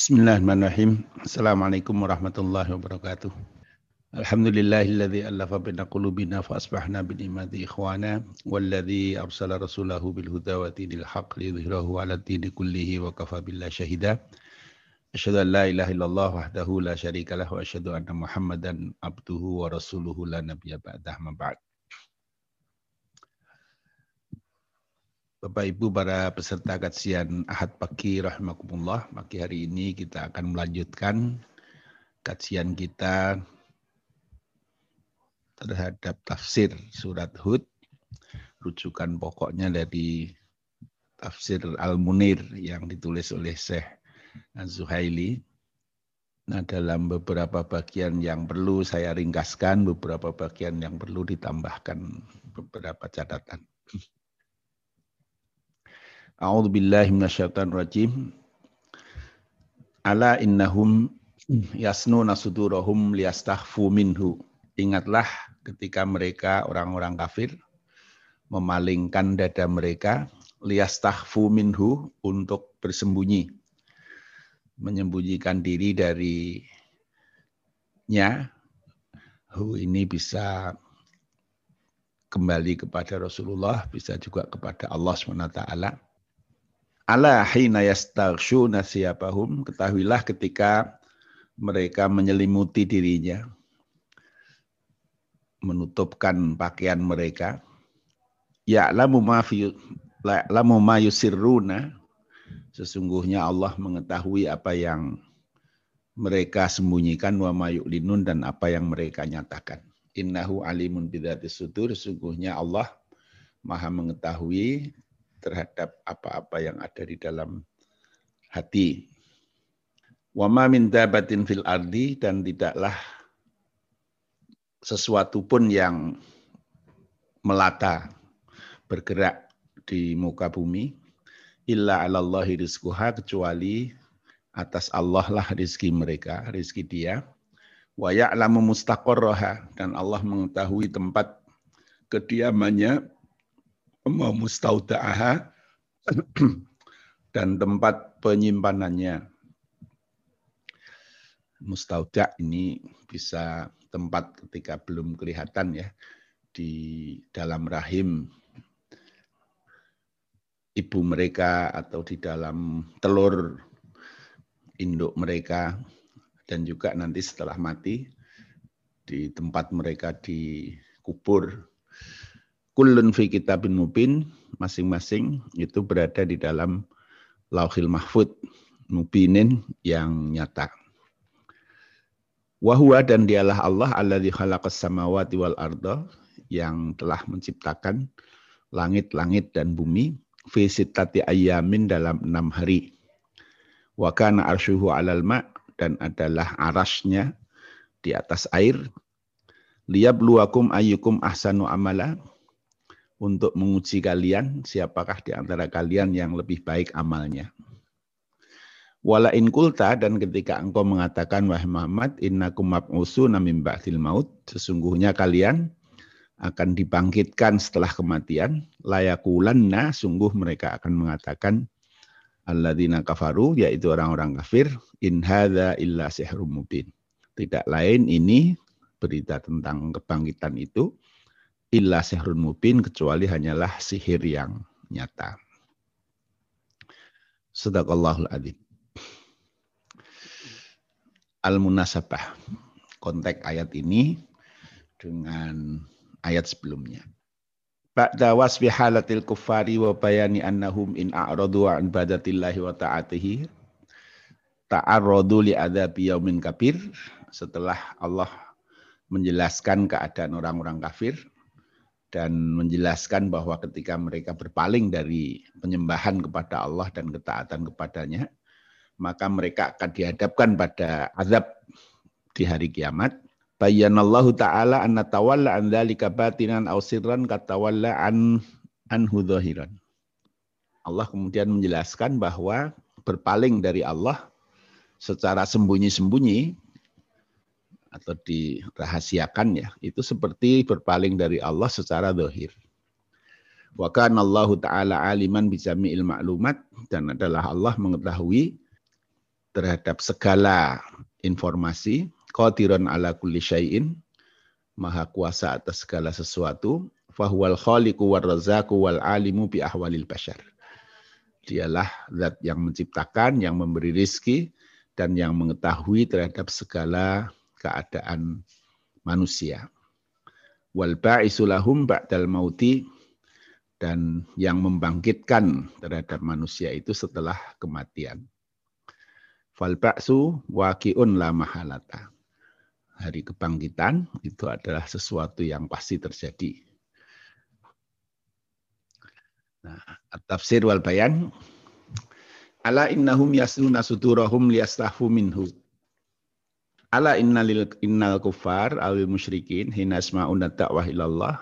Bismillahirrahmanirrahim. Assalamualaikum warahmatullahi wabarakatuh. Alhamdulillahilladzi allafa baina qulubina fa asbahna bi ni'mati ikhwana walladzi arsala rasulahu bil huda wa dinil haqq liyudhhirahu 'ala dini kullihi wa kafa billahi syahida. Asyhadu an la ilaha illallah wahdahu la syarika lah wa asyhadu anna Muhammadan abduhu wa rasuluhu la nabiyya ba'dah ma ba'd. Bapak Ibu para peserta kajian Ahad pagi rahimakumullah. Pagi hari ini kita akan melanjutkan kajian kita terhadap tafsir surat Hud. Rujukan pokoknya dari tafsir Al-Munir yang ditulis oleh Syekh Az-Zuhaili. Nah, dalam beberapa bagian yang perlu saya ringkaskan, beberapa bagian yang perlu ditambahkan beberapa catatan. A'udzu billahi minasyaitonir rajim. Ala innahum yasnuna sudurahum liyastakhfu minhu. Ingatlah ketika mereka orang-orang kafir memalingkan dada mereka liyastakhfu minhu untuk bersembunyi. Menyembunyikan diri dari nya. Hu ini bisa kembali kepada Rasulullah, bisa juga kepada Allah SWT Ala hina yastaghshuna siyabahum, ketahuilah ketika mereka menyelimuti dirinya, menutupkan pakaian mereka. Ya'lamu ma fi ya'lamu ma yusirruna. Sesungguhnya Allah mengetahui apa yang mereka sembunyikan wa ma yu'linun dan apa yang mereka nyatakan. Innahu alimun bidzatis sudur. Sesungguhnya Allah Maha mengetahui terhadap apa-apa yang ada di dalam hati. Wa ma min dabatin fil ardi dan tidaklah sesuatu pun yang melata bergerak di muka bumi illa 'alallahi rizquha kecuali atas Allah lah rizki mereka, rizki dia. Wa ya'lamu mustaqarraha dan Allah mengetahui tempat kediamannya mustauda'aha dan tempat penyimpanannya. Mustauda ini bisa tempat ketika belum kelihatan ya di dalam rahim ibu mereka atau di dalam telur induk mereka dan juga nanti setelah mati di tempat mereka dikubur kullun fi kitabin mubin masing-masing itu berada di dalam lauhil mahfud mubinin yang nyata. Wahwa dan dialah Allah alladzi khalaqas samawati wal arda yang telah menciptakan langit-langit dan bumi fi sittati ayamin dalam enam hari. Wa kana arsyuhu alal ma' dan adalah arasnya di atas air. Liyabluwakum ayyukum ahsanu amala untuk menguji kalian siapakah di antara kalian yang lebih baik amalnya. Wala in kulta dan ketika engkau mengatakan wahai Muhammad innakum mab'usuna min ba'dil maut sesungguhnya kalian akan dibangkitkan setelah kematian layakulanna sungguh mereka akan mengatakan alladzina kafaru yaitu orang-orang kafir in hadza illa sihrum mubin. Tidak lain ini berita tentang kebangkitan itu illa sihrun mubin kecuali hanyalah sihir yang nyata. Sadaqallahul adzim. Al-munasabah. Konteks ayat ini dengan ayat sebelumnya. Ba'da wasfi halatil kufari wa bayani annahum in a'radu an ibadatillahi wa ta'atihi ta'arradu li adzabi yaumin kabir setelah Allah menjelaskan keadaan orang-orang kafir dan menjelaskan bahwa ketika mereka berpaling dari penyembahan kepada Allah dan ketaatan kepadanya, maka mereka akan dihadapkan pada azab di hari kiamat. Bayyanallahu ta'ala anna tawalla an dzalika batinan aw sirran katawalla an anhu dhahiran. Allah kemudian menjelaskan bahwa berpaling dari Allah secara sembunyi-sembunyi atau dirahasiakan ya, itu seperti berpaling dari Allah secara dohir. Wa kana Allah taala aliman bijami'il ma'lumat dan adalah Allah mengetahui terhadap segala informasi, qadirun ala kulli syai'in, maha kuasa atas segala sesuatu, fahuwal khaliqu war razzaqu wal alimu bi ahwalil bashar. Dialah zat yang menciptakan, yang memberi rizki, dan yang mengetahui terhadap segala keadaan manusia. Wal ba'isu lahum ba'dal mauti dan yang membangkitkan terhadap manusia itu setelah kematian. Fal ba'su waqi'un la mahalata. Hari kebangkitan itu adalah sesuatu yang pasti terjadi. Nah, tafsir wal bayan Ala innahum yasnuna suturahum liyastahfu minhu. Ala innalil innal kufar awil musyrikin hina asma'una da'wah ilallah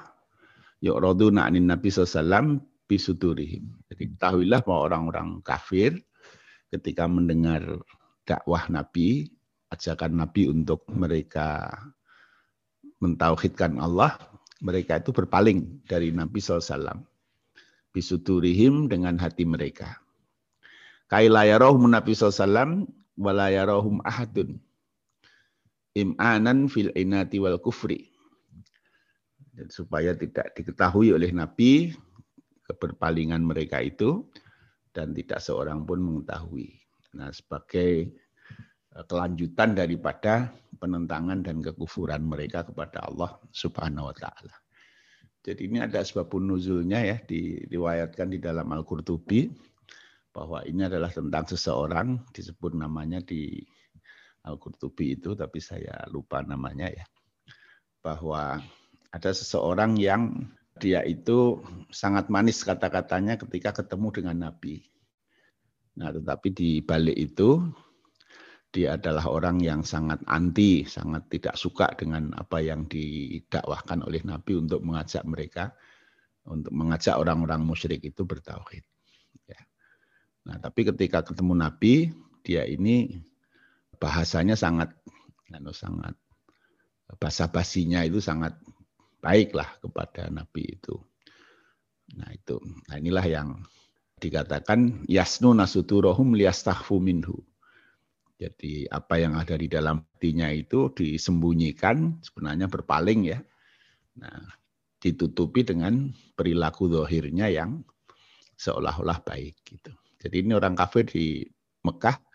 yu'raduna anin nabi sallallahu bisuturihim. Jadi ketahuilah bahwa orang-orang kafir ketika mendengar dakwah Nabi, ajakan Nabi untuk mereka mentauhidkan Allah, mereka itu berpaling dari Nabi SAW. Bisuturihim dengan hati mereka. Kailayarahum Nabi SAW, walayarahum ahadun imanan fil inati wal kufri. Dan supaya tidak diketahui oleh Nabi keberpalingan mereka itu dan tidak seorang pun mengetahui. Nah, sebagai eh, kelanjutan daripada penentangan dan kekufuran mereka kepada Allah Subhanahu wa taala. Jadi ini ada sebab nuzulnya ya diriwayatkan di dalam Al-Qurtubi bahwa ini adalah tentang seseorang disebut namanya di Al-Qurtubi itu, tapi saya lupa namanya ya. Bahwa ada seseorang yang dia itu sangat manis kata-katanya ketika ketemu dengan Nabi. Nah, tetapi di balik itu dia adalah orang yang sangat anti, sangat tidak suka dengan apa yang didakwahkan oleh Nabi untuk mengajak mereka, untuk mengajak orang-orang musyrik itu bertauhid. Ya. Nah, tapi ketika ketemu Nabi, dia ini bahasanya sangat anu sangat bahasa basinya itu sangat baiklah kepada Nabi itu. Nah itu, nah inilah yang dikatakan yasnu nasuturohum liyastahfu minhu. Jadi apa yang ada di dalam hatinya itu disembunyikan sebenarnya berpaling ya. Nah, ditutupi dengan perilaku dohirnya yang seolah-olah baik gitu. Jadi ini orang kafir di Mekah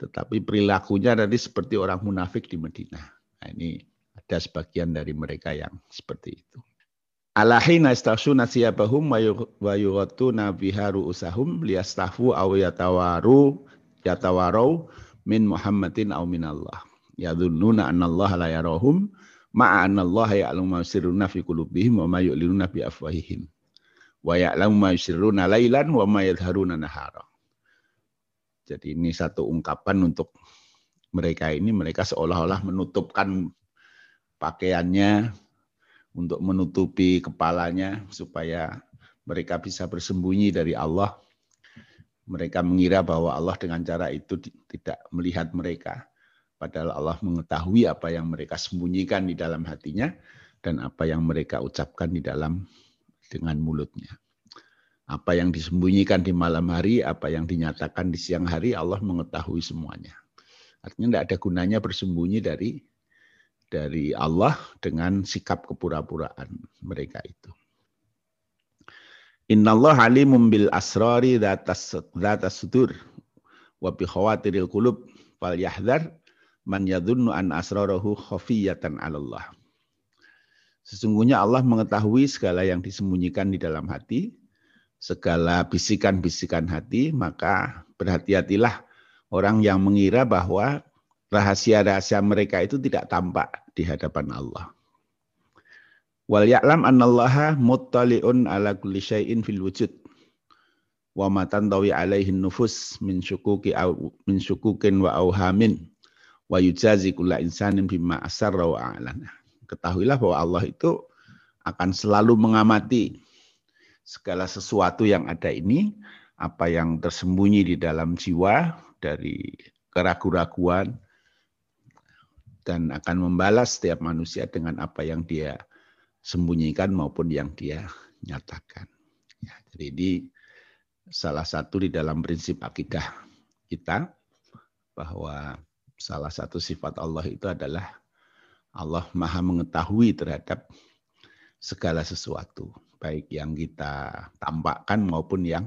tetapi perilakunya tadi seperti orang munafik di Madinah. Nah, ini ada sebagian dari mereka yang seperti itu. Alahina istasuna siyabahum wa yughatuna biha ru'usahum liyastafu aw yatawaru yatawarau min Muhammadin aw min Allah. Yadhunnuna anna Allah la yarahum ma'a anna Allah ya'lamu ma yusirruna fi qulubihim wa ma yu'linuna bi afwahihim. Wa ya'lamu ma yusirruna lailan wa ma yadharuna nahara. Jadi ini satu ungkapan untuk mereka ini, mereka seolah-olah menutupkan pakaiannya untuk menutupi kepalanya supaya mereka bisa bersembunyi dari Allah. Mereka mengira bahwa Allah dengan cara itu tidak melihat mereka. Padahal Allah mengetahui apa yang mereka sembunyikan di dalam hatinya dan apa yang mereka ucapkan di dalam dengan mulutnya. Apa yang disembunyikan di malam hari, apa yang dinyatakan di siang hari, Allah mengetahui semuanya. Artinya tidak ada gunanya bersembunyi dari dari Allah dengan sikap kepura-puraan mereka itu. Innallah alimum bil asrari dhatas sudur wa bi khawatiril qulub fal yahdhar man yadhunnu an asrarahu khafiyatan 'ala Allah. Sesungguhnya Allah mengetahui segala yang disembunyikan di dalam hati segala bisikan-bisikan hati, maka berhati-hatilah orang yang mengira bahwa rahasia-rahasia mereka itu tidak tampak di hadapan Allah. Wal ya'lam annallaha muttali'un ala kulli syai'in fil wujud. Wa ma tantawi alaihin nufus min syukuki min syukukin wa auhamin wa yujazi kulla insanin bima asarra wa a'lana. Ketahuilah bahwa Allah itu akan selalu mengamati segala sesuatu yang ada ini, apa yang tersembunyi di dalam jiwa dari keraguan-raguan, dan akan membalas setiap manusia dengan apa yang dia sembunyikan maupun yang dia nyatakan. Ya, jadi ini salah satu di dalam prinsip akidah kita bahwa salah satu sifat Allah itu adalah Allah Maha mengetahui terhadap segala sesuatu, baik yang kita tampakkan maupun yang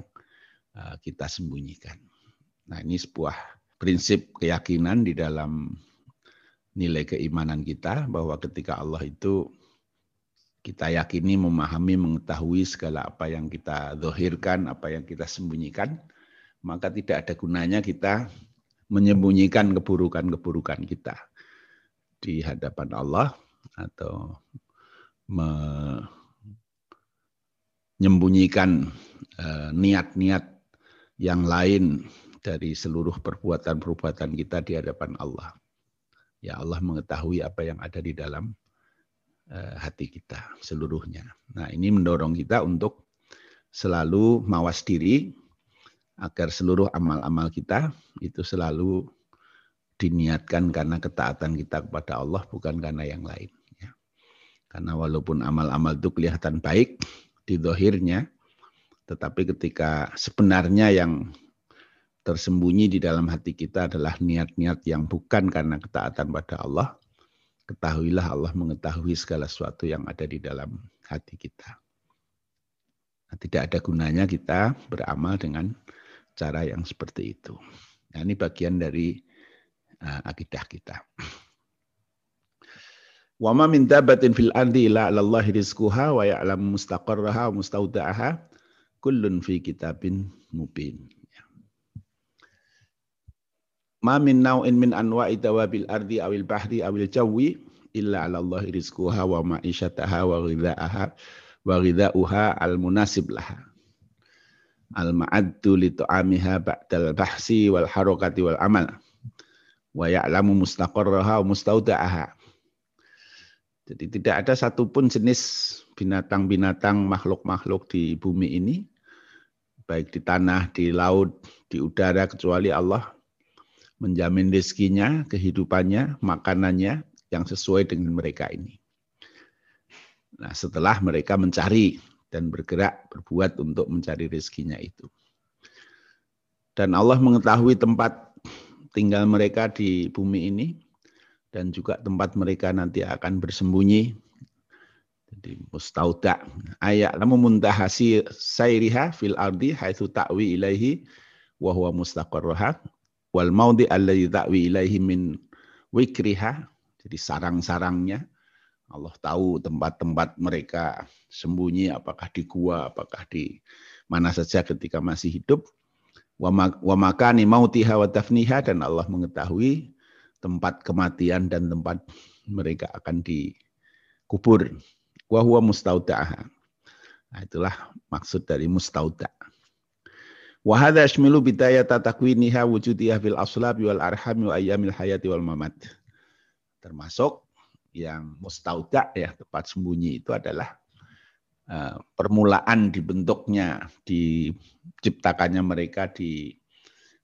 uh, kita sembunyikan. Nah, ini sebuah prinsip keyakinan di dalam nilai keimanan kita bahwa ketika Allah itu kita yakini memahami mengetahui segala apa yang kita dohirkan, apa yang kita sembunyikan, maka tidak ada gunanya kita menyembunyikan keburukan-keburukan kita di hadapan Allah atau menyembunyikan eh, niat-niat yang lain dari seluruh perbuatan-perbuatan kita di hadapan Allah. Ya Allah mengetahui apa yang ada di dalam eh, hati kita seluruhnya. Nah ini mendorong kita untuk selalu mawas diri agar seluruh amal-amal kita itu selalu diniatkan karena ketaatan kita kepada Allah bukan karena yang lain. Karena walaupun amal-amal itu kelihatan baik di dohirnya, tetapi ketika sebenarnya yang tersembunyi di dalam hati kita adalah niat-niat yang bukan karena ketaatan pada Allah, ketahuilah Allah mengetahui segala sesuatu yang ada di dalam hati kita. Nah, tidak ada gunanya kita beramal dengan cara yang seperti itu. Nah, ini bagian dari uh, akidah kita. Wa ma min dabatin fil ardi illa 'ala Allah rizquha wa ya'lamu mustaqarraha wa mustawda'aha kullun fi kitabin mubin. Ma min naw'in min anwa'i dawabil ardi awil bahri awil jawi illa 'ala Allah rizquha wa ma'isyataha wa ghidha'aha wa ghidha'uha al munasib laha. Al ma'addu jadi tidak ada satupun jenis binatang-binatang makhluk-makhluk di bumi ini, baik di tanah, di laut, di udara, kecuali Allah menjamin rezekinya, kehidupannya, makanannya yang sesuai dengan mereka ini. Nah setelah mereka mencari dan bergerak berbuat untuk mencari rezekinya itu. Dan Allah mengetahui tempat tinggal mereka di bumi ini, dan juga tempat mereka nanti akan bersembunyi. Jadi mustauda. Ayat lamu muntahasi sayriha fil ardi haitsu ta'wi ilaihi wa huwa mustaqarruha wal maudi alladhi ta'wi ilaihi min wikriha. Jadi sarang-sarangnya. Allah tahu tempat-tempat mereka sembunyi apakah di gua apakah di mana saja ketika masih hidup. Wa makani mautiha wa tafniha dan Allah mengetahui tempat kematian dan tempat mereka akan dikubur. Wa huwa mustauda'ah. Nah, itulah maksud dari mustauda. Wa hadza yashmilu bidayata takwiniha wujudiha fil aslabi wal arham wa ayyamil hayati wal mamat. Termasuk yang mustauda ya tempat sembunyi itu adalah uh, permulaan dibentuknya diciptakannya mereka di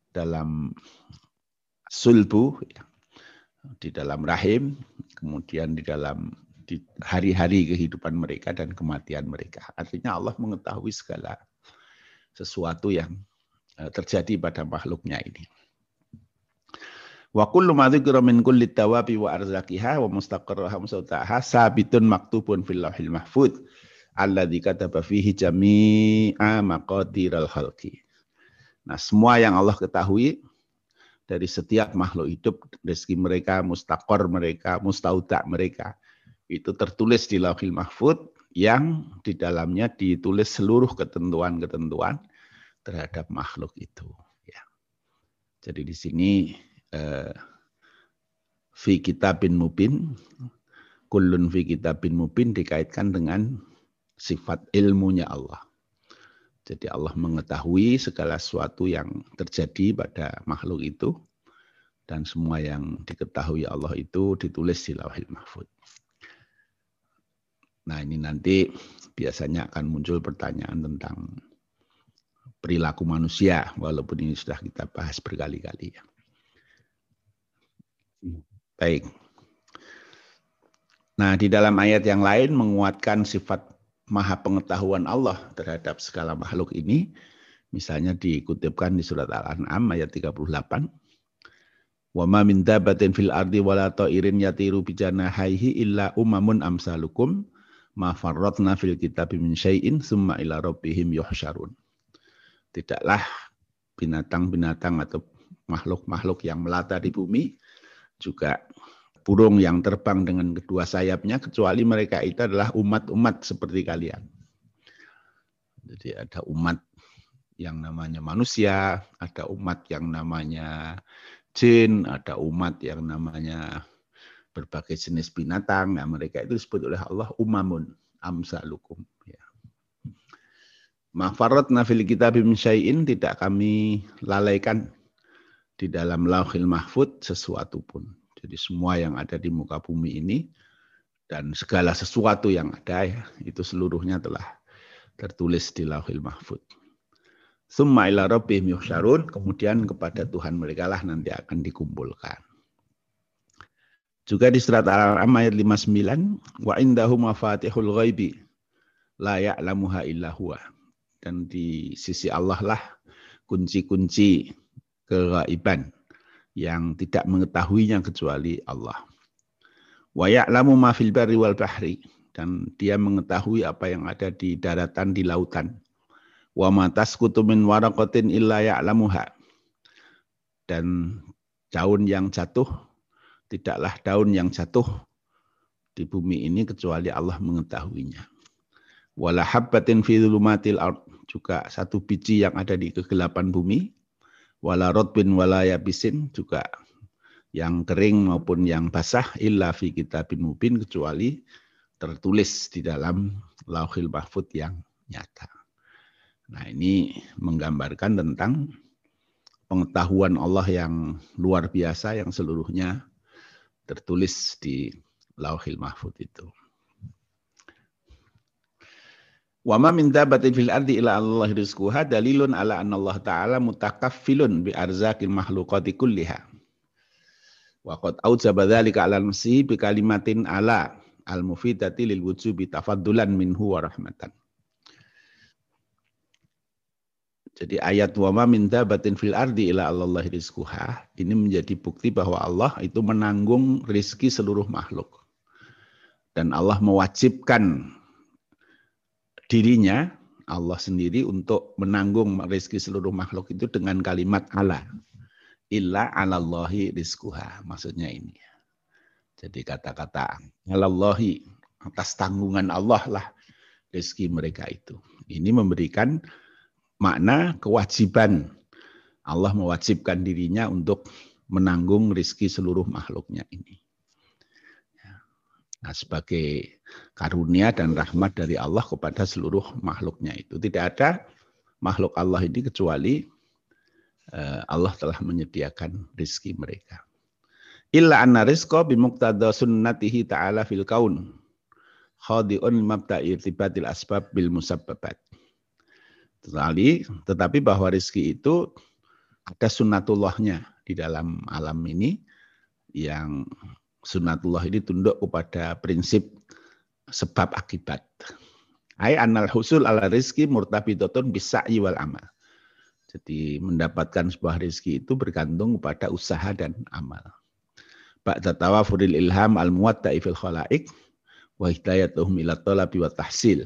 dalam sulbu ya, di dalam rahim, kemudian di dalam di hari-hari kehidupan mereka dan kematian mereka. Artinya Allah mengetahui segala sesuatu yang eh, terjadi pada makhluknya ini. Wa kullu ma dzikra min kulli tawabi wa arzaqiha wa mustaqarraha mustaqaha sabitun maktubun fil lauhil mahfuz alladzi kataba fihi jami'a maqadiral khalqi. Nah, semua yang Allah ketahui dari setiap makhluk hidup, rezeki mereka, mustakor mereka, mustaudak mereka. Itu tertulis di lauhil mahfud yang di dalamnya ditulis seluruh ketentuan-ketentuan terhadap makhluk itu. Ya. Jadi di sini eh, fi kitabin mubin, kullun fi kitabin mubin dikaitkan dengan sifat ilmunya Allah. Jadi Allah mengetahui segala sesuatu yang terjadi pada makhluk itu dan semua yang diketahui Allah itu ditulis di Lauhil Mahfud. Nah, ini nanti biasanya akan muncul pertanyaan tentang perilaku manusia walaupun ini sudah kita bahas berkali-kali ya. Baik. Nah, di dalam ayat yang lain menguatkan sifat maha pengetahuan Allah terhadap segala makhluk ini. Misalnya dikutipkan di surat Al-An'am ayat 38. Wa ma min dabatin fil ardi wala ta'irin yatiru bijanahihi illa umamun amsalukum ma farratna fil kitabi min syai'in summa ila rabbihim yuhsyarun. Tidaklah binatang-binatang atau makhluk-makhluk yang melata di bumi juga burung yang terbang dengan kedua sayapnya kecuali mereka itu adalah umat-umat seperti kalian. Jadi ada umat yang namanya manusia, ada umat yang namanya jin, ada umat yang namanya berbagai jenis binatang. Nah, mereka itu disebut oleh Allah umamun amsalukum. Ya. Mafarat nafil kita syai'in tidak kami lalaikan di dalam lauhil mahfud sesuatu pun. Jadi semua yang ada di muka bumi ini dan segala sesuatu yang ada ya, itu seluruhnya telah tertulis di lauhil mahfud. Summa ila rabbihim yuhsyarun, kemudian kepada Tuhan mereka lah nanti akan dikumpulkan. Juga di surat Al-An'am ayat 59, wa indahu mafatihul ghaibi la ya'lamuha illa huwa. Dan di sisi Allah lah kunci-kunci kegaiban yang tidak mengetahuinya kecuali Allah. Wa ya'lamu ma fil barri wal bahri dan dia mengetahui apa yang ada di daratan di lautan wa ma tasqutu min waraqatin illa ya'lamuha. Dan daun yang jatuh tidaklah daun yang jatuh di bumi ini kecuali Allah mengetahuinya. Wala habbatin fi dhulumatil ard juga satu biji yang ada di kegelapan bumi. Wala rotbin wala yabisin juga yang kering maupun yang basah illa fi kitabin mubin kecuali tertulis di dalam lauhil mahfud yang nyata. Nah ini menggambarkan tentang pengetahuan Allah yang luar biasa yang seluruhnya tertulis di Lauhil Mahfud itu. Wa ma min dabatin fil ardi ila Allah rizquha dalilun ala anna Allah taala mutakaffilun bi arzaqil makhluqati kulliha. Wa qad audzaba dzalika ala nafsihi bi kalimatin ala al mufidati lil wujubi tafaddulan minhu wa rahmatan. Jadi ayat wa ma min dabatin fil ardi ila Allah rizquha ini menjadi bukti bahwa Allah itu menanggung rizki seluruh makhluk. Dan Allah mewajibkan dirinya Allah sendiri untuk menanggung rizki seluruh makhluk itu dengan kalimat ala. Illa alallahi rizquha. Maksudnya ini. Jadi kata-kata alallahi atas tanggungan Allah lah rizki mereka itu. Ini memberikan makna kewajiban. Allah mewajibkan dirinya untuk menanggung rizki seluruh makhluknya ini. Nah, sebagai karunia dan rahmat dari Allah kepada seluruh makhluknya itu. Tidak ada makhluk Allah ini kecuali eh, Allah telah menyediakan rizki mereka. Illa anna rizqa bimuqtada sunnatihi ta'ala fil kaun. Khadi'un mabta'i irtibatil asbab bil musabbabat. Tetapi, tetapi bahwa rizki itu ada sunatullahnya di dalam alam ini yang sunatullah ini tunduk kepada prinsip sebab akibat. Ai anal husul ala rizki murtabidotun bisa wal amal. Jadi mendapatkan sebuah rizki itu bergantung kepada usaha dan amal. Ba'da tawafuril ilham al muwatta'i fil khalaik wa hidayatuhum ila talabi wa tahsil.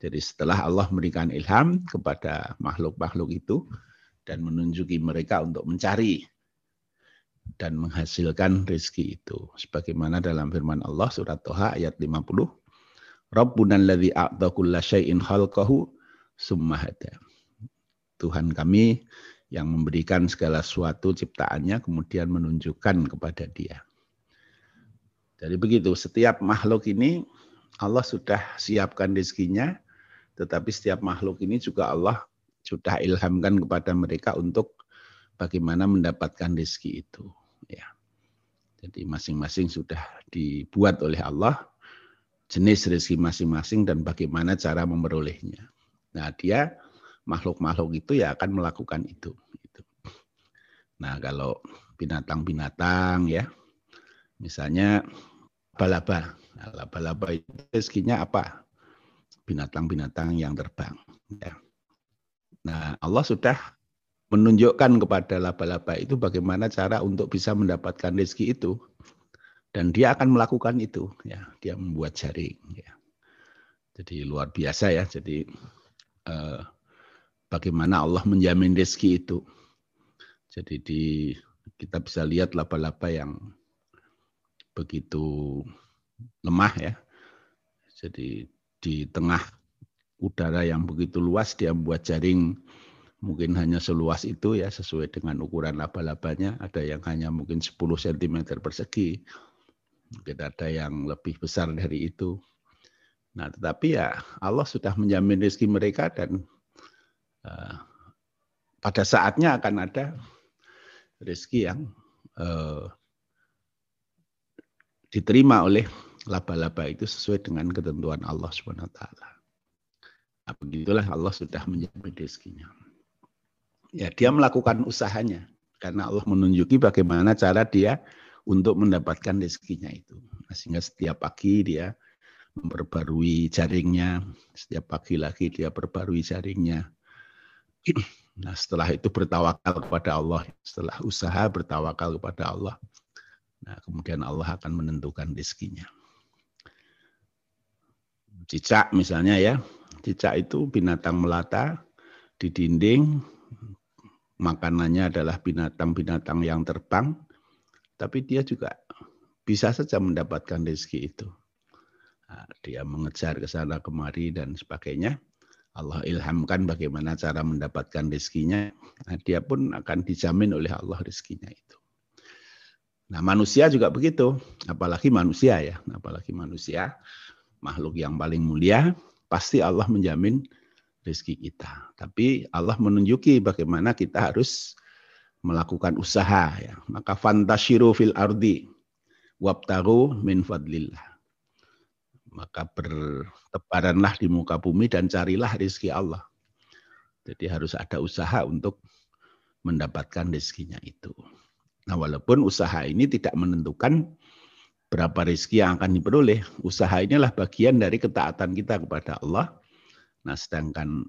Jadi setelah Allah memberikan ilham kepada makhluk-makhluk itu dan menunjuki mereka untuk mencari dan menghasilkan rezeki itu. Sebagaimana dalam firman Allah surat Toha ayat 50. Rabbuna alladhi a'ta kulla syai'in khalqahu summa hada. Tuhan kami yang memberikan segala sesuatu ciptaannya kemudian menunjukkan kepada dia. Jadi begitu, setiap makhluk ini Allah sudah siapkan rezekinya tetapi setiap makhluk ini juga Allah sudah ilhamkan kepada mereka untuk bagaimana mendapatkan rezeki itu. Ya. Jadi masing-masing sudah dibuat oleh Allah jenis rezeki masing-masing dan bagaimana cara memperolehnya. Nah dia makhluk-makhluk itu ya akan melakukan itu. Gitu. Nah kalau binatang-binatang ya, misalnya balaba. Nah, laba-laba itu rezekinya apa? binatang-binatang yang terbang. Ya. Nah, Allah sudah menunjukkan kepada laba-laba itu bagaimana cara untuk bisa mendapatkan rezeki itu. Dan dia akan melakukan itu ya. Dia membuat jaring ya. Jadi luar biasa ya. Jadi eh, bagaimana Allah menjamin rezeki itu. Jadi di kita bisa lihat laba-laba yang begitu lemah ya. Jadi di tengah udara yang begitu luas dia membuat jaring mungkin hanya seluas itu ya sesuai dengan ukuran laba-labanya. Ada yang hanya mungkin 10 cm persegi. Mungkin ada yang lebih besar dari itu. Nah, tetapi ya Allah sudah menjamin rezeki mereka dan uh, pada saatnya akan ada rezeki yang uh, diterima oleh laba-laba itu sesuai dengan ketentuan Allah Subhanahu wa taala. Begitulah Allah sudah menjamin rezekinya. Ya, dia melakukan usahanya karena Allah menunjuki bagaimana cara dia untuk mendapatkan rezekinya itu. Nah, sehingga setiap pagi dia memperbarui jaringnya, setiap pagi lagi dia perbarui jaringnya. Nah, setelah itu bertawakal kepada Allah, setelah usaha bertawakal kepada Allah. Nah, kemudian Allah akan menentukan rezekinya. Cicak misalnya ya, Cicak itu binatang melata di dinding, makanannya adalah binatang-binatang yang terbang, tapi dia juga bisa saja mendapatkan rezeki itu. Nah, dia mengejar ke sana kemari dan sebagainya. Allah ilhamkan bagaimana cara mendapatkan rezekinya. Nah, dia pun akan dijamin oleh Allah rezekinya itu. Nah manusia juga begitu, apalagi manusia ya, apalagi manusia makhluk yang paling mulia pasti Allah menjamin rezeki kita. Tapi Allah menunjuki bagaimana kita harus melakukan usaha ya. Maka fantashiru fil ardi wabtaru min fadlillah. Maka bertebaranlah di muka bumi dan carilah rezeki Allah. Jadi harus ada usaha untuk mendapatkan rezekinya itu. Nah, walaupun usaha ini tidak menentukan berapa rezeki yang akan diperoleh. Usaha inilah bagian dari ketaatan kita kepada Allah. Nah, sedangkan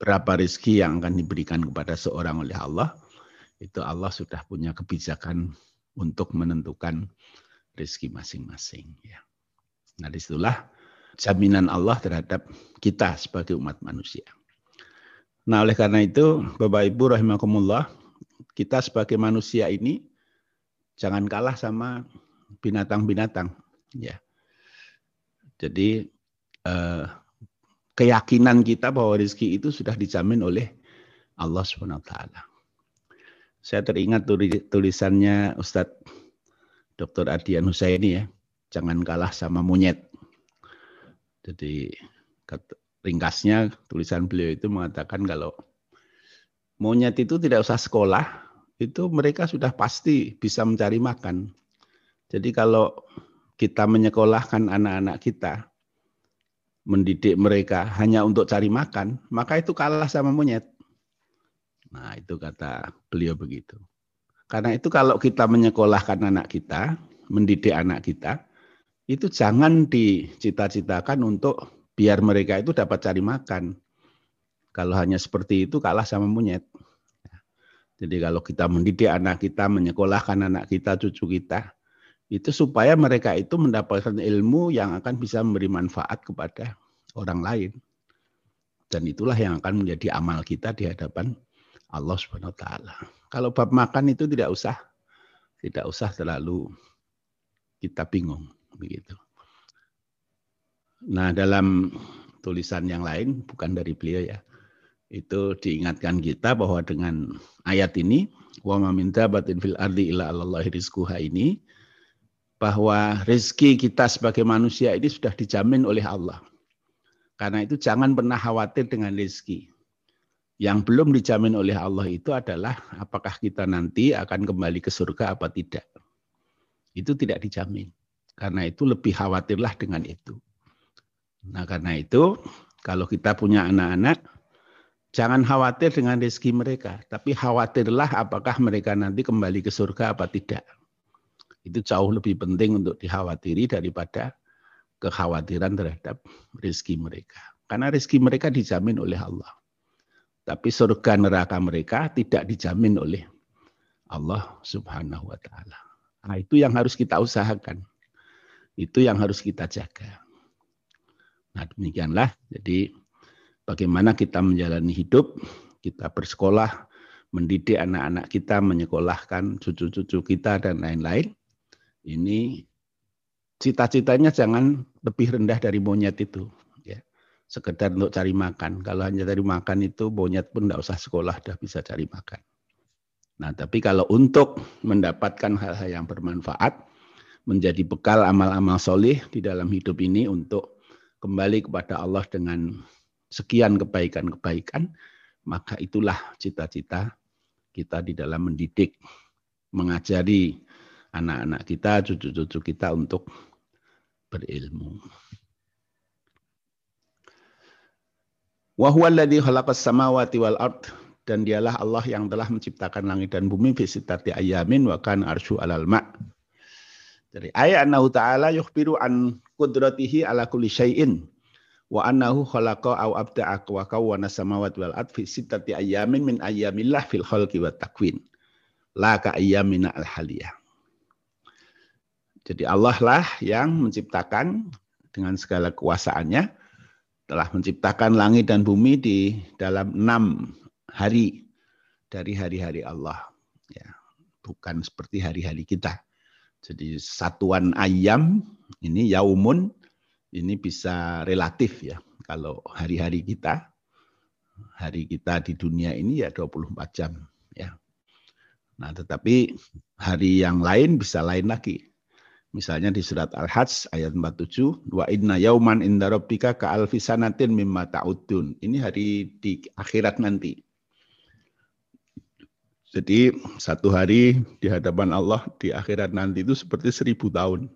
berapa rezeki yang akan diberikan kepada seorang oleh Allah, itu Allah sudah punya kebijakan untuk menentukan rezeki masing-masing. Ya. Nah, di situlah jaminan Allah terhadap kita sebagai umat manusia. Nah, oleh karena itu, Bapak Ibu rahimakumullah, kita sebagai manusia ini jangan kalah sama binatang-binatang ya jadi eh, keyakinan kita bahwa rezeki itu sudah dijamin oleh Allah Subhanahu wa taala. Saya teringat tulisannya Ustadz Dr. Adian Husaini ya, jangan kalah sama monyet. Jadi ringkasnya tulisan beliau itu mengatakan kalau monyet itu tidak usah sekolah, itu mereka sudah pasti bisa mencari makan. Jadi kalau kita menyekolahkan anak-anak kita, mendidik mereka hanya untuk cari makan, maka itu kalah sama monyet. Nah, itu kata beliau begitu. Karena itu kalau kita menyekolahkan anak kita, mendidik anak kita, itu jangan dicita-citakan untuk biar mereka itu dapat cari makan. Kalau hanya seperti itu kalah sama monyet. Jadi kalau kita mendidik anak kita, menyekolahkan anak kita, cucu kita, itu supaya mereka itu mendapatkan ilmu yang akan bisa memberi manfaat kepada orang lain. Dan itulah yang akan menjadi amal kita di hadapan Allah Subhanahu wa taala. Kalau bab makan itu tidak usah tidak usah terlalu kita bingung begitu. Nah, dalam tulisan yang lain bukan dari beliau ya. Itu diingatkan kita bahwa dengan ayat ini wa ma min dabatin fil ardi illa Allahi ini bahwa rezeki kita sebagai manusia ini sudah dijamin oleh Allah. Karena itu jangan pernah khawatir dengan rezeki. Yang belum dijamin oleh Allah itu adalah apakah kita nanti akan kembali ke surga apa tidak. Itu tidak dijamin. Karena itu lebih khawatirlah dengan itu. Nah karena itu kalau kita punya anak-anak, jangan khawatir dengan rezeki mereka. Tapi khawatirlah apakah mereka nanti kembali ke surga apa tidak itu jauh lebih penting untuk dikhawatiri daripada kekhawatiran terhadap rezeki mereka. Karena rezeki mereka dijamin oleh Allah. Tapi surga neraka mereka tidak dijamin oleh Allah Subhanahu wa taala. Nah, itu yang harus kita usahakan. Itu yang harus kita jaga. Nah, demikianlah. Jadi bagaimana kita menjalani hidup, kita bersekolah, mendidik anak-anak kita, menyekolahkan cucu-cucu kita dan lain-lain. Ini cita-citanya jangan lebih rendah dari monyet itu sekedar untuk cari makan. Kalau hanya cari makan itu monyet pun tidak usah sekolah, sudah bisa cari makan. Nah, tapi kalau untuk mendapatkan hal-hal yang bermanfaat, menjadi bekal amal-amal solih di dalam hidup ini untuk kembali kepada Allah dengan sekian kebaikan-kebaikan, maka itulah cita-cita kita di dalam mendidik, mengajari anak-anak kita, cucu-cucu kita untuk berilmu. Wa samawati wal dan dialah Allah yang telah menciptakan langit dan bumi fi sittati ayamin wa kan arsyu alal ma. Dari ayat annahu ta'ala yukhbiru an qudratihi ala kulli syai'in wa annahu khalaqa aw abda'a wa kawwana samawati wal ard fi sittati ayamin min ayamillah fil khalqi wat takwin. La ka ayamina al haliyah. Jadi Allah lah yang menciptakan dengan segala kuasaannya telah menciptakan langit dan bumi di dalam enam hari dari hari-hari Allah. Ya, bukan seperti hari-hari kita. Jadi satuan ayam ini yaumun ini bisa relatif ya. Kalau hari-hari kita, hari kita di dunia ini ya 24 jam ya. Nah, tetapi hari yang lain bisa lain lagi. Misalnya di surat Al-Hajj ayat 47, wa inna yauman inda rabbika ka alfisanatin mimma ta'udun. Ini hari di akhirat nanti. Jadi satu hari di hadapan Allah di akhirat nanti itu seperti seribu tahun.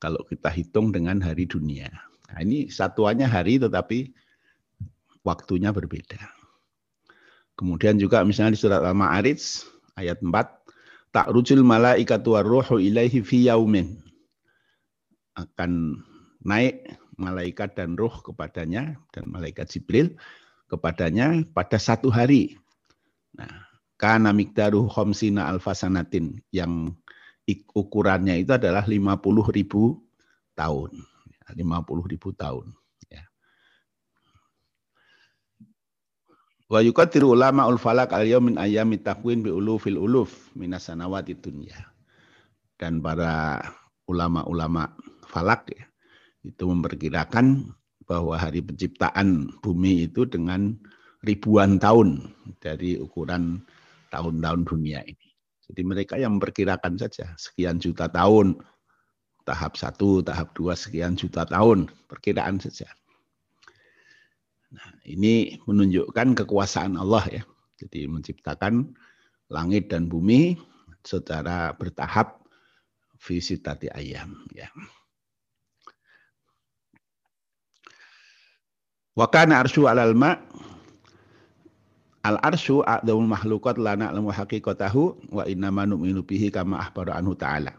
Kalau kita hitung dengan hari dunia. Nah, ini satuannya hari tetapi waktunya berbeda. Kemudian juga misalnya di surat Al-Ma'arij ayat 4, ta'rujul malaikatu warruhu ilaihi fi yaumin. Akan naik malaikat dan ruh kepadanya dan malaikat Jibril kepadanya pada satu hari. Nah, kana mikdaru khamsina alfasanatin yang ukurannya itu adalah 50 ribu tahun. 50 ribu tahun. Wa yuqaddiru ulama ul falak al min ayami takwin bi ulufil uluf minas sanawati dunya. Dan para ulama-ulama falak ya, itu memperkirakan bahwa hari penciptaan bumi itu dengan ribuan tahun dari ukuran tahun-tahun dunia ini. Jadi mereka yang memperkirakan saja sekian juta tahun, tahap satu, tahap dua, sekian juta tahun, perkiraan saja. Nah, ini menunjukkan kekuasaan Allah ya. Jadi menciptakan langit dan bumi secara bertahap visitati ayam ya. Wa kana arsyu 'alal ma Al arsyu a'dhamul makhluqat la na'lamu haqiqatahu wa inna ma nu'minu bihi kama akhbara anhu ta'ala.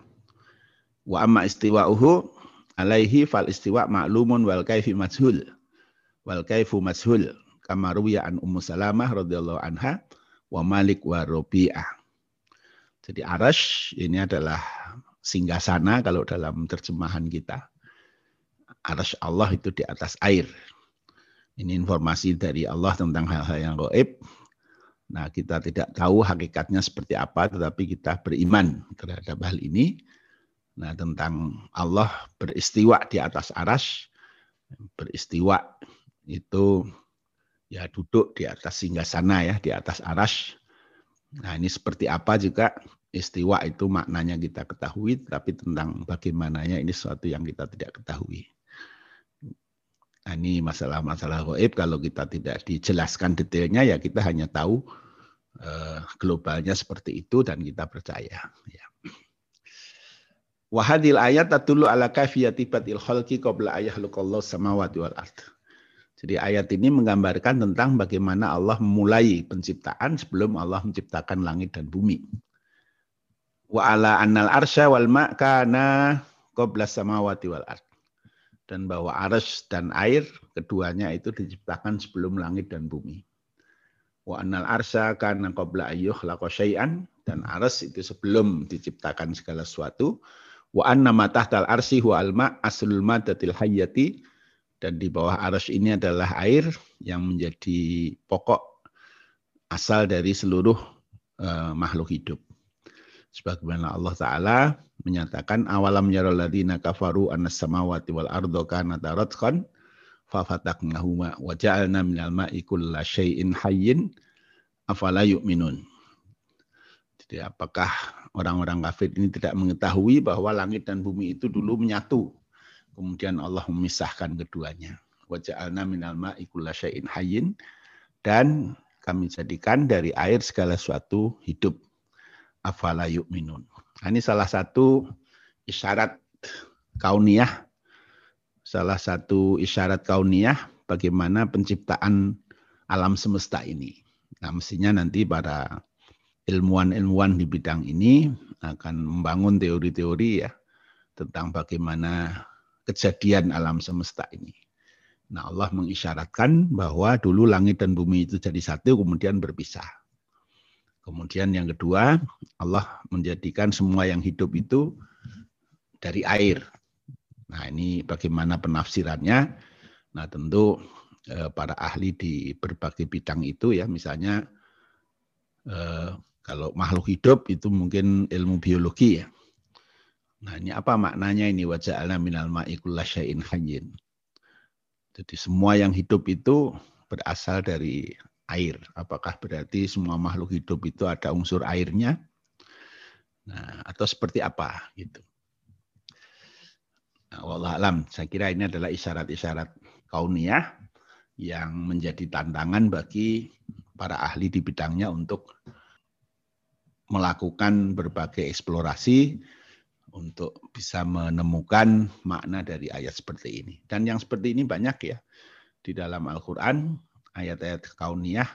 Wa amma istiwa'uhu alaihi fal istiwa' ma'lumun wal kaifi majhul wal kaifu mashul kama an Ummu Salamah radhiyallahu anha wa Malik wa Rabi'ah. Jadi arash ini adalah singgasana kalau dalam terjemahan kita. Arash Allah itu di atas air. Ini informasi dari Allah tentang hal-hal yang gaib. Nah, kita tidak tahu hakikatnya seperti apa, tetapi kita beriman terhadap hal ini. Nah, tentang Allah beristiwa di atas aras, beristiwa itu ya duduk di atas singgah sana ya, di atas aras. Nah ini seperti apa juga istiwa itu maknanya kita ketahui, tapi tentang bagaimananya ini sesuatu yang kita tidak ketahui. Nah, ini masalah-masalah goib kalau kita tidak dijelaskan detailnya ya kita hanya tahu eh, globalnya seperti itu dan kita percaya. Ya. Wahadil ayat tatulu ala kafiyati batil khalqi ayah lukallahu samawati wal ard. Jadi ayat ini menggambarkan tentang bagaimana Allah memulai penciptaan sebelum Allah menciptakan langit dan bumi. Wa ala annal arsya wal ma'kana qabla samawati wal ard. Dan bahwa ars dan air keduanya itu diciptakan sebelum langit dan bumi. Wa annal arsa kana qabla ayyuh syai'an dan ars itu sebelum diciptakan segala sesuatu. Wa anna ma tahtal arsi huwa alma aslul madatil hayyati dan di bawah ars ini adalah air yang menjadi pokok asal dari seluruh uh, makhluk hidup. Sebagaimana Allah Ta'ala menyatakan awalam yarul ladina kafaru anna samawati wal ardo kana taratkan fafataknahuma wa ja'alna minal ma'i kulla syai'in hayyin afala yu'minun. Jadi apakah orang-orang kafir ini tidak mengetahui bahwa langit dan bumi itu dulu menyatu. Kemudian Allah memisahkan keduanya. Wa ja'alna minal ma'i syai'in hayyin dan kami jadikan dari air segala sesuatu hidup. Afala yu'minun. Nah, ini salah satu isyarat kauniyah salah satu isyarat kauniyah bagaimana penciptaan alam semesta ini. Nah, mestinya nanti para ilmuwan-ilmuwan di bidang ini akan membangun teori-teori ya tentang bagaimana kejadian alam semesta ini. Nah, Allah mengisyaratkan bahwa dulu langit dan bumi itu jadi satu kemudian berpisah. Kemudian yang kedua, Allah menjadikan semua yang hidup itu dari air. Nah ini bagaimana penafsirannya. Nah tentu eh, para ahli di berbagai bidang itu ya misalnya eh, kalau makhluk hidup itu mungkin ilmu biologi ya. Nah ini apa maknanya ini wajah minal ma'i syai'in hayyin. Jadi semua yang hidup itu berasal dari air. Apakah berarti semua makhluk hidup itu ada unsur airnya? Nah, atau seperti apa gitu. Nah, Allah alam, saya kira ini adalah isyarat-isyarat kauniyah yang menjadi tantangan bagi para ahli di bidangnya untuk melakukan berbagai eksplorasi untuk bisa menemukan makna dari ayat seperti ini. Dan yang seperti ini banyak ya di dalam Al-Quran, ayat-ayat kauniyah,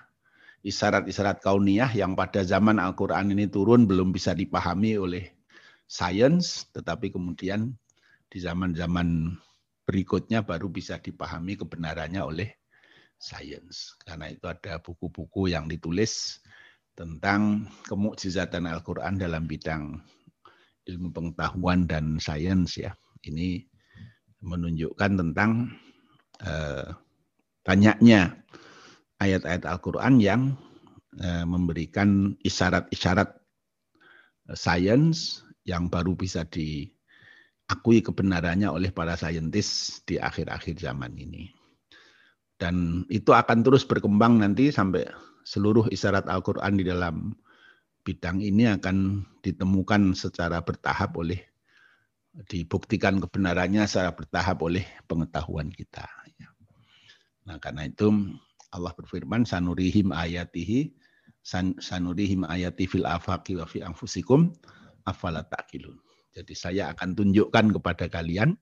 isyarat-isyarat kauniyah yang pada zaman Al-Quran ini turun belum bisa dipahami oleh sains, tetapi kemudian di zaman-zaman berikutnya baru bisa dipahami kebenarannya oleh sains. Karena itu ada buku-buku yang ditulis tentang kemukjizatan Al-Quran dalam bidang ilmu pengetahuan dan sains ya. Ini menunjukkan tentang eh, banyaknya ayat-ayat Al-Quran yang eh, memberikan isyarat-isyarat eh, sains yang baru bisa di akui kebenarannya oleh para saintis di akhir-akhir zaman ini. Dan itu akan terus berkembang nanti sampai seluruh isyarat Al-Quran di dalam bidang ini akan ditemukan secara bertahap oleh dibuktikan kebenarannya secara bertahap oleh pengetahuan kita. Nah karena itu Allah berfirman sanurihim ayatihi sanurihim ayati fil afaqi wa fi anfusikum afala taqilun. Jadi saya akan tunjukkan kepada kalian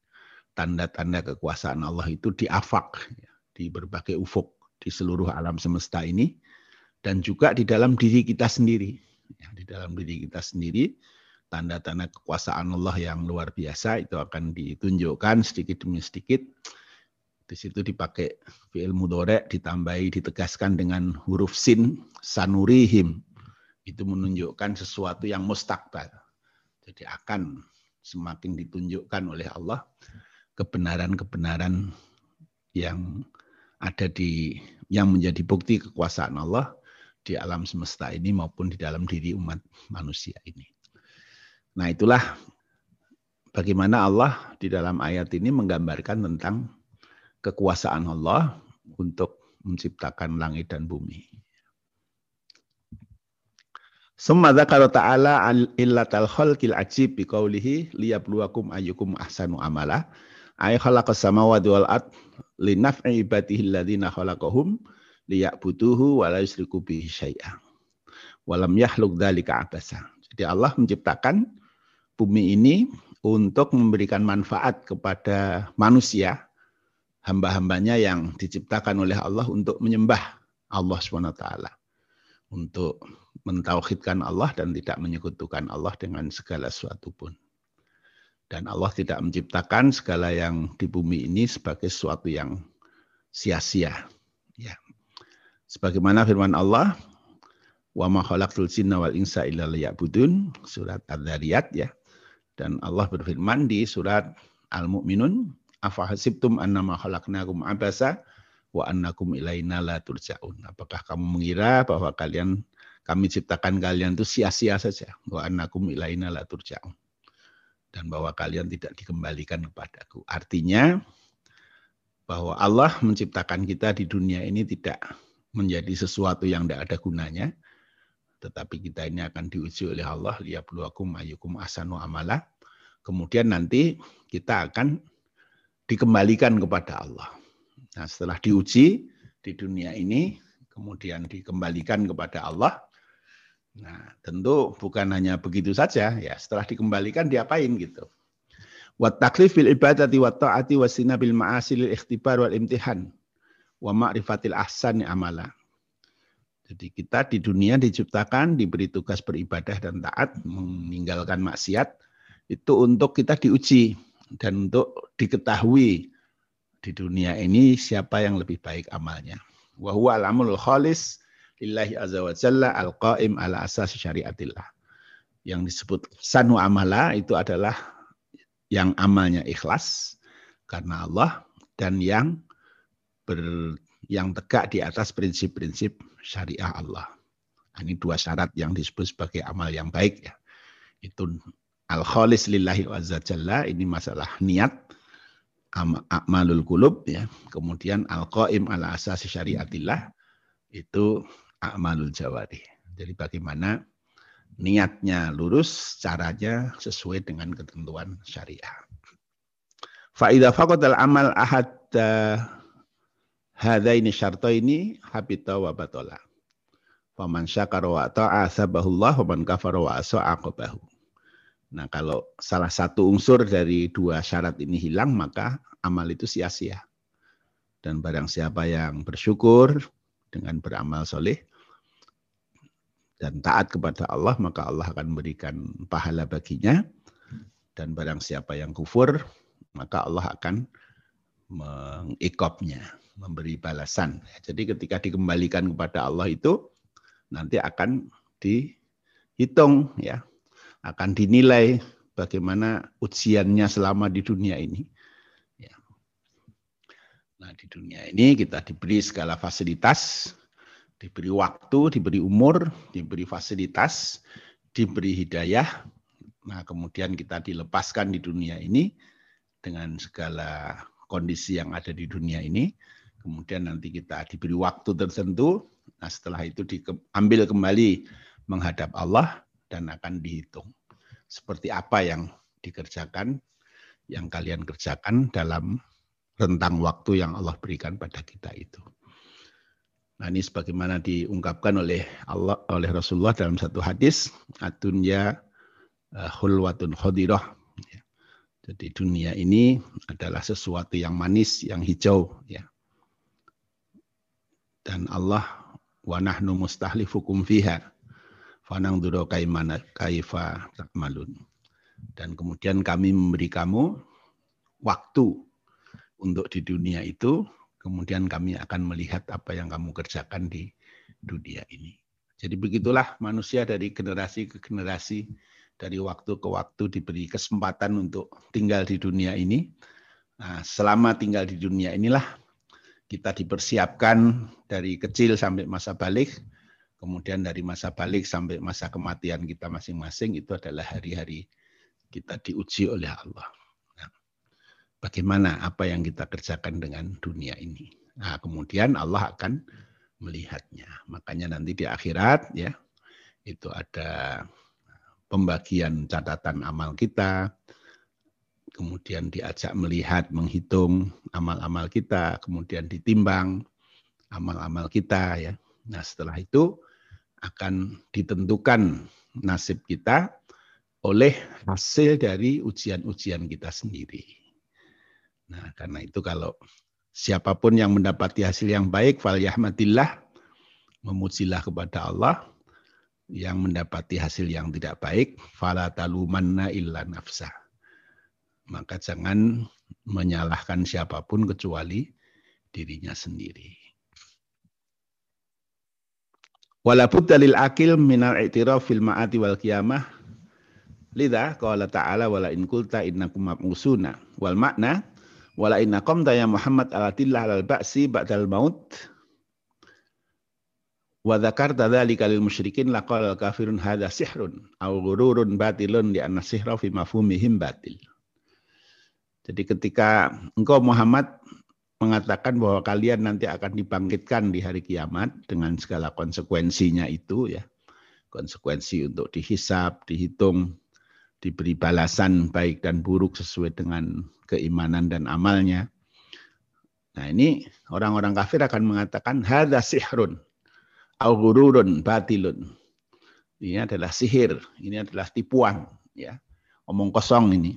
tanda-tanda kekuasaan Allah itu di afak, ya, di berbagai ufuk di seluruh alam semesta ini, dan juga di dalam diri kita sendiri. Ya, di dalam diri kita sendiri, tanda-tanda kekuasaan Allah yang luar biasa itu akan ditunjukkan sedikit demi sedikit. Di situ dipakai fi'il mudore, ditambahi, ditegaskan dengan huruf sin, sanurihim. Itu menunjukkan sesuatu yang mustakbal jadi akan semakin ditunjukkan oleh Allah kebenaran-kebenaran yang ada di yang menjadi bukti kekuasaan Allah di alam semesta ini maupun di dalam diri umat manusia ini. Nah, itulah bagaimana Allah di dalam ayat ini menggambarkan tentang kekuasaan Allah untuk menciptakan langit dan bumi. Summa dzakara ta'ala illatal khalqil ajib biqaulihi liyabluwakum ayyukum ahsanu amala. Ay khalaqas samawati wal ard linaf'i liya'buduhu wa la yusyriku bihi. Walam yahluk dzalika abasa. Jadi Allah menciptakan bumi ini untuk memberikan manfaat kepada manusia, hamba-hambanya yang diciptakan oleh Allah untuk menyembah Allah SWT. Untuk mentauhidkan Allah dan tidak menyekutukan Allah dengan segala sesuatu pun. Dan Allah tidak menciptakan segala yang di bumi ini sebagai sesuatu yang sia-sia. Ya. Sebagaimana firman Allah, wa ma khalaqtul jinna wal insa illa liya'budun, surat Ad-Dzariyat ya. Dan Allah berfirman di surat Al-Mu'minun, afa hasibtum annama khalaqnakum abasa wa annakum ilaina la turja'un. Apakah kamu mengira bahwa kalian kami ciptakan kalian itu sia-sia saja wa annakum ilaina la turja'un. Dan bahwa kalian tidak dikembalikan kepadaku. Artinya bahwa Allah menciptakan kita di dunia ini tidak menjadi sesuatu yang tidak ada gunanya, tetapi kita ini akan diuji oleh Allah liyabluwakum ayyukum asanu amala. Kemudian nanti kita akan dikembalikan kepada Allah. Nah, setelah diuji di dunia ini, kemudian dikembalikan kepada Allah. Nah, tentu bukan hanya begitu saja, ya. Setelah dikembalikan diapain gitu. Wa taklif bil ibadati wa ta'ati wa sinabil ma'asil ikhtibar wal imtihan wa ma'rifatil ahsani amala. Jadi kita di dunia diciptakan, diberi tugas beribadah dan taat, meninggalkan maksiat, itu untuk kita diuji dan untuk diketahui di dunia ini siapa yang lebih baik amalnya. Wa huwa al-amrul khalis lillahi azza al-qaim ala asas syariatillah. Yang disebut sanu amala itu adalah yang amalnya ikhlas karena Allah dan yang ber, yang tegak di atas prinsip-prinsip syariah Allah. Nah, ini dua syarat yang disebut sebagai amal yang baik ya. Itu al-khalis lillahi wa ini masalah niat amalul kulub ya. Kemudian al-qaim ala asasi syariatillah itu amalul jawari. Jadi bagaimana niatnya lurus, caranya sesuai dengan ketentuan syariah. Fa'idha faqadal amal ahad Hadaini ini habita wa batola. Faman syakara wa ta'a asabahullah wa man kafara wa. Nah, kalau salah satu unsur dari dua syarat ini hilang, maka amal itu sia-sia. Dan barang siapa yang bersyukur dengan beramal soleh dan taat kepada Allah, maka Allah akan memberikan pahala baginya. Dan barang siapa yang kufur, maka Allah akan mengikopnya memberi balasan. Jadi ketika dikembalikan kepada Allah itu nanti akan dihitung ya, akan dinilai bagaimana ujiannya selama di dunia ini. Ya. Nah di dunia ini kita diberi segala fasilitas, diberi waktu, diberi umur, diberi fasilitas, diberi hidayah. Nah kemudian kita dilepaskan di dunia ini dengan segala kondisi yang ada di dunia ini kemudian nanti kita diberi waktu tertentu, nah setelah itu diambil kembali menghadap Allah dan akan dihitung. Seperti apa yang dikerjakan, yang kalian kerjakan dalam rentang waktu yang Allah berikan pada kita itu. Nah ini sebagaimana diungkapkan oleh Allah oleh Rasulullah dalam satu hadis, atunya eh, hulwatun khodirah. Jadi dunia ini adalah sesuatu yang manis, yang hijau, ya dan Allah wa nahnu mustahlifukum fiha fanang duro kaimana kaifa takmalun dan kemudian kami memberi kamu waktu untuk di dunia itu kemudian kami akan melihat apa yang kamu kerjakan di dunia ini jadi begitulah manusia dari generasi ke generasi dari waktu ke waktu diberi kesempatan untuk tinggal di dunia ini. Nah, selama tinggal di dunia inilah kita dipersiapkan dari kecil sampai masa balik, kemudian dari masa balik sampai masa kematian kita masing-masing itu adalah hari-hari kita diuji oleh Allah. Nah, bagaimana apa yang kita kerjakan dengan dunia ini? Nah, kemudian Allah akan melihatnya. Makanya nanti di akhirat ya itu ada pembagian catatan amal kita, kemudian diajak melihat, menghitung amal-amal kita, kemudian ditimbang amal-amal kita ya. Nah, setelah itu akan ditentukan nasib kita oleh hasil dari ujian-ujian kita sendiri. Nah, karena itu kalau siapa pun yang mendapati hasil yang baik, fal yahmadillah, memujilah kepada Allah. Yang mendapati hasil yang tidak baik, fala talumanna illa nafsah maka jangan menyalahkan siapa pun kecuali dirinya sendiri. Wala budda lil akil minal i'tiraf fil ma'ati wal qiyamah. Lidha qala ta'ala wala in qulta innakum mab'usuna. Wal makna wala inna qamta ya Muhammad ala tillah al ba'si ba'dal maut. Wa dzakarta dzalika lil musyrikin laqala al kafirun hadza sihrun aw ghururun batilun li anna sihra fi mafhumihim batil. Jadi ketika engkau Muhammad mengatakan bahwa kalian nanti akan dibangkitkan di hari kiamat dengan segala konsekuensinya itu ya. Konsekuensi untuk dihisap, dihitung, diberi balasan baik dan buruk sesuai dengan keimanan dan amalnya. Nah ini orang-orang kafir akan mengatakan hadza sihrun au ghururun batilun. Ini adalah sihir, ini adalah tipuan ya. Omong kosong ini.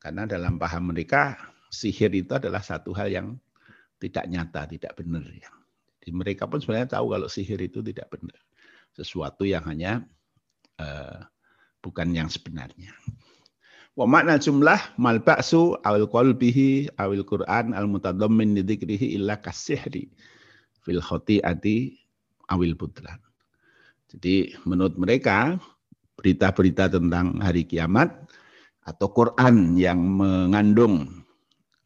Karena dalam paham mereka sihir itu adalah satu hal yang tidak nyata, tidak benar. Ya. Jadi mereka pun sebenarnya tahu kalau sihir itu tidak benar. Sesuatu yang hanya uh, bukan yang sebenarnya. Wa makna jumlah mal ba'su awil qalbihi awil Qur'an al mutadammin li dzikrihi illa kasihri fil khati'ati awil putran. Jadi menurut mereka berita-berita tentang hari kiamat atau Quran yang mengandung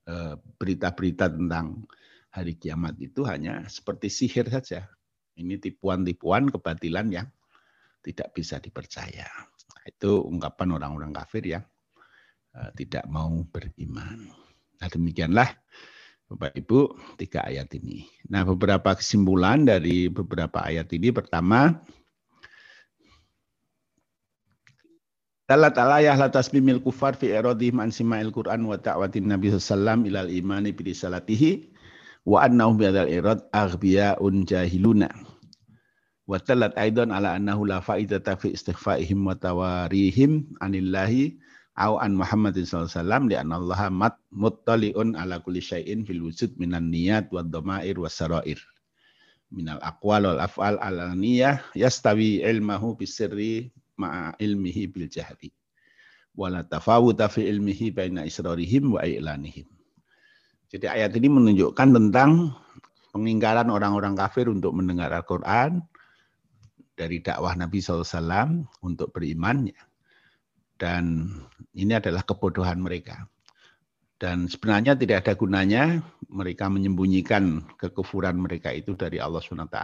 Eh, berita-berita tentang hari kiamat itu hanya seperti sihir saja. Ini tipuan-tipuan kebatilan yang tidak bisa dipercaya. Itu ungkapan orang-orang kafir yang eh, tidak mau beriman. Nah demikianlah Bapak Ibu tiga ayat ini. Nah beberapa kesimpulan dari beberapa ayat ini pertama Dalat alayah la tasbimil kufar fi erodihim an sima'il Qur'an wa ta'watin Nabi sallam ilal imani bi risalatihi wa annahum biadal irad aghbiya'un jahiluna. Wa talat aidan ala annahu la fa'idata fi istighfaihim wa tawarihim anillahi au an Muhammadin sallallahu alaihi wasallam li mat muttali'un ala kulli syai'in fil wujud minan niyat wa dhamair wa sarair minal aqwal wal af'al al niyah yastawi ilmahu bisirri ma'a ilmihi bil jahri. Wala tafawuta fi ilmihi baina israrihim wa i'lanihim. Jadi ayat ini menunjukkan tentang pengingkaran orang-orang kafir untuk mendengar Al-Quran dari dakwah Nabi SAW untuk beriman. Dan ini adalah kebodohan mereka. Dan sebenarnya tidak ada gunanya mereka menyembunyikan kekufuran mereka itu dari Allah SWT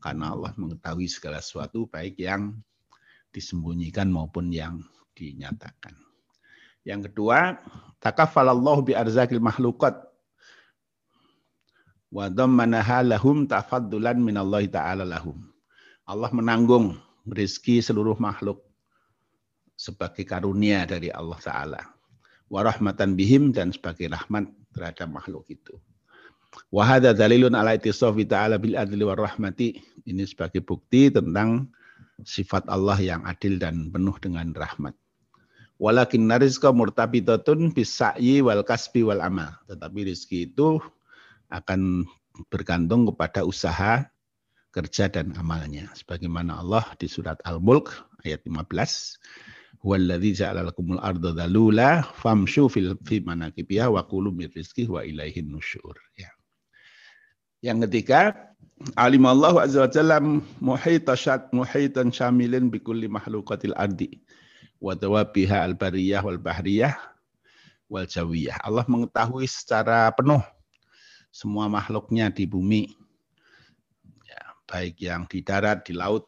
karena Allah mengetahui segala sesuatu baik yang disembunyikan maupun yang dinyatakan. Yang kedua, takafalallahu bi arzakil mahlukat wa dhammanaha lahum tafaddulan minallahi ta'ala lahum. Allah menanggung rezeki seluruh makhluk sebagai karunia dari Allah Ta'ala. Warahmatan bihim dan sebagai rahmat terhadap makhluk itu. Wahada dalilun ala itisofi ta'ala bil adli wa rahmati. Ini sebagai bukti tentang sifat Allah yang adil dan penuh dengan rahmat. Walakin narizqa murtabitatun bisa'yi wal kasbi wal amal. Tetapi rizki itu akan bergantung kepada usaha, kerja dan amalnya. Sebagaimana Allah di surat Al-Mulk ayat 15. Huwallazi ja'ala lakumul arda dalula famshu fil fi manakibiha wa kulu mir rizqi wa ilaihin nusyur. Ya. Yang ketiga, alim Allah azza wa jalla muhaitan muhitan syamilin bi kulli makhluqatil ardi wa dawabiha al bariyah wal bahriyah wal jawiyah. Allah mengetahui secara penuh semua makhluknya di bumi. Ya, baik yang di darat, di laut,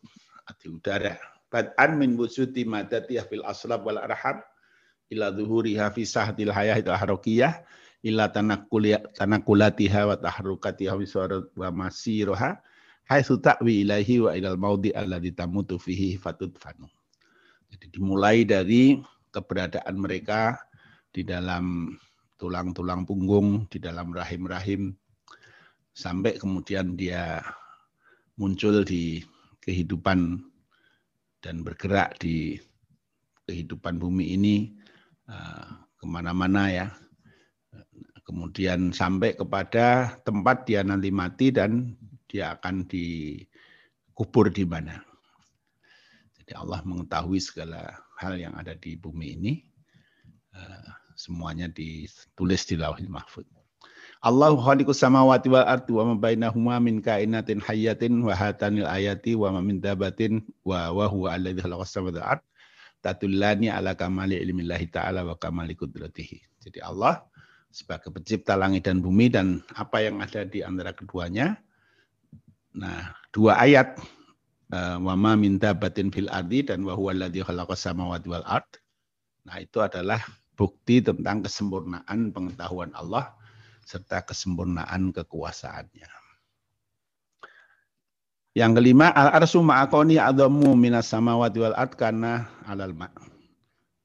di udara. Bad'an min wujudi madatiyah fil aslab wal arham ila zuhuriha fi sahdil hayah al illa tanakulatiha wa tahrukatiha wa masiroha haitsu ta'wi ilaihi wa ilal maudi alladhi tamutu fihi fatudfanu. Jadi dimulai dari keberadaan mereka di dalam tulang-tulang punggung, di dalam rahim-rahim, sampai kemudian dia muncul di kehidupan dan bergerak di kehidupan bumi ini eh, ke mana-mana ya kemudian sampai kepada tempat dia nanti mati dan dia akan dikubur di mana. Jadi Allah mengetahui segala hal yang ada di bumi ini, eh, semuanya ditulis di lauhil mahfud. Allahu khaliqus samawati wal ardi wa ma bainahuma min kainatin hayyatin wa hatanil ayati wa ma min dabatin wa wa huwa alladzi khalaqas samawati wal ard tatullani ala kamali ilmillahi ta'ala wa kamali kudratihi. Jadi Allah sebagai pencipta langit dan bumi dan apa yang ada di antara keduanya. Nah, dua ayat eh, wa ma min dabatin fil ardi dan wa huwa alladzi khalaqas samawati wal ard. Nah, itu adalah bukti tentang kesempurnaan pengetahuan Allah serta kesempurnaan kekuasaannya. Yang kelima, al-arsu ma'akoni adamu minas samawati wal ard karena alal ma'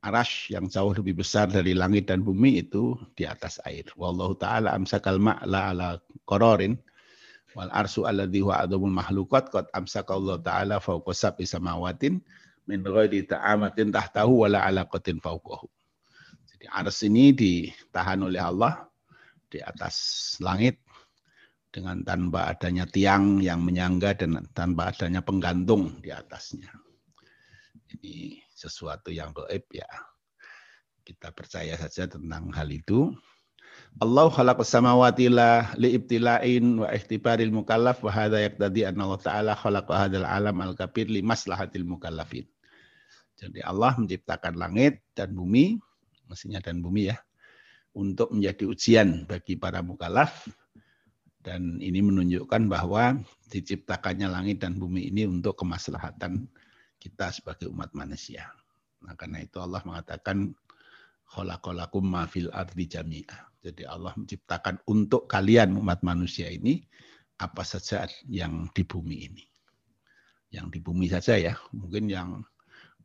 arash yang jauh lebih besar dari langit dan bumi itu di atas air. Wallahu ta'ala amsakal ma'la ala kororin wal arsu alladhi huwa adamul mahlukat qad amsaka Allah ta'ala fawqa sab'i samawatin min ghairi ta'amatin tahtahu wala alaqatin fawqahu. Jadi ars ini ditahan oleh Allah di atas langit dengan tanpa adanya tiang yang menyangga dan tanpa adanya penggantung di atasnya. Ini sesuatu yang gaib ya. Kita percaya saja tentang hal itu. Allah khalaqas samawati la liibtila'in wa ihtibaril mukallaf wa hadha yaqtadi anna Allah Ta'ala khalaqa hadzal alam al-kabir li maslahatil mukallafin. Jadi Allah menciptakan langit dan bumi, mestinya dan bumi ya, untuk menjadi ujian bagi para mukalaf dan ini menunjukkan bahwa diciptakannya langit dan bumi ini untuk kemaslahatan kita sebagai umat manusia. Nah, karena itu Allah mengatakan khalaqalakum ma fil ardi jami'a. Jadi Allah menciptakan untuk kalian umat manusia ini apa saja yang di bumi ini. Yang di bumi saja ya. Mungkin yang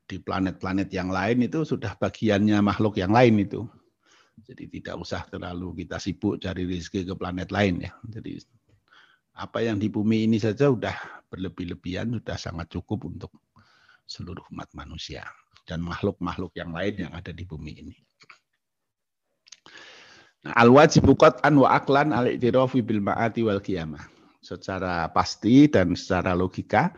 di planet-planet yang lain itu sudah bagiannya makhluk yang lain itu. Jadi tidak usah terlalu kita sibuk cari rezeki ke planet lain ya. Jadi apa yang di bumi ini saja sudah berlebih-lebihan, sudah sangat cukup untuk seluruh umat manusia dan makhluk-makhluk yang lain yang ada di bumi ini. Nah, al-wajibu qat'an wa aklan al-i'tirafi bil ma'ati wal qiyamah. Secara pasti dan secara logika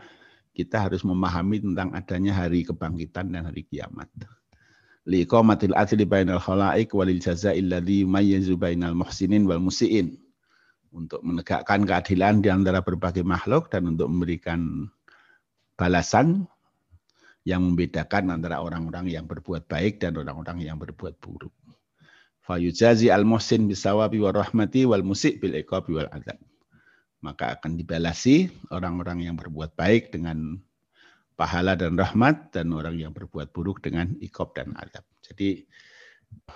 kita harus memahami tentang adanya hari kebangkitan dan hari kiamat liqamatil adli bainal khalaik walil jaza'il ladzi yumayyizu bainal muhsinin wal musiin untuk menegakkan keadilan di antara berbagai makhluk dan untuk memberikan balasan yang membedakan antara orang-orang yang berbuat baik dan orang-orang yang berbuat buruk. Fayujazi al-muhsin bisawabi wa rahmati wal musik bil iqabi wal adab. Maka akan dibalasi orang-orang yang berbuat baik dengan pahala dan rahmat dan orang yang berbuat buruk dengan ikop dan adab. Jadi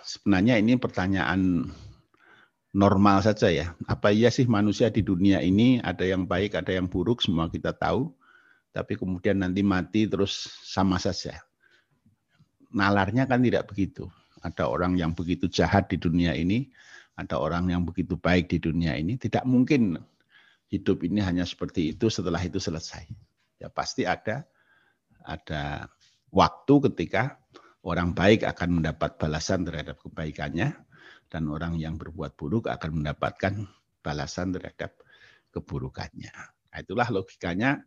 sebenarnya ini pertanyaan normal saja ya. Apa iya sih manusia di dunia ini ada yang baik, ada yang buruk, semua kita tahu. Tapi kemudian nanti mati terus sama saja. Nalarnya kan tidak begitu. Ada orang yang begitu jahat di dunia ini, ada orang yang begitu baik di dunia ini. Tidak mungkin hidup ini hanya seperti itu setelah itu selesai. Ya pasti ada ada waktu ketika orang baik akan mendapat balasan terhadap kebaikannya dan orang yang berbuat buruk akan mendapatkan balasan terhadap keburukannya. Nah, itulah logikanya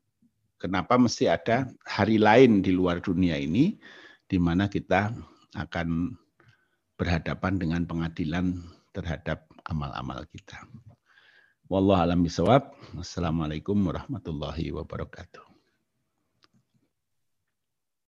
kenapa mesti ada hari lain di luar dunia ini di mana kita akan berhadapan dengan pengadilan terhadap amal-amal kita. Wallahu a'lam bishawab. Wassalamualaikum warahmatullahi wabarakatuh.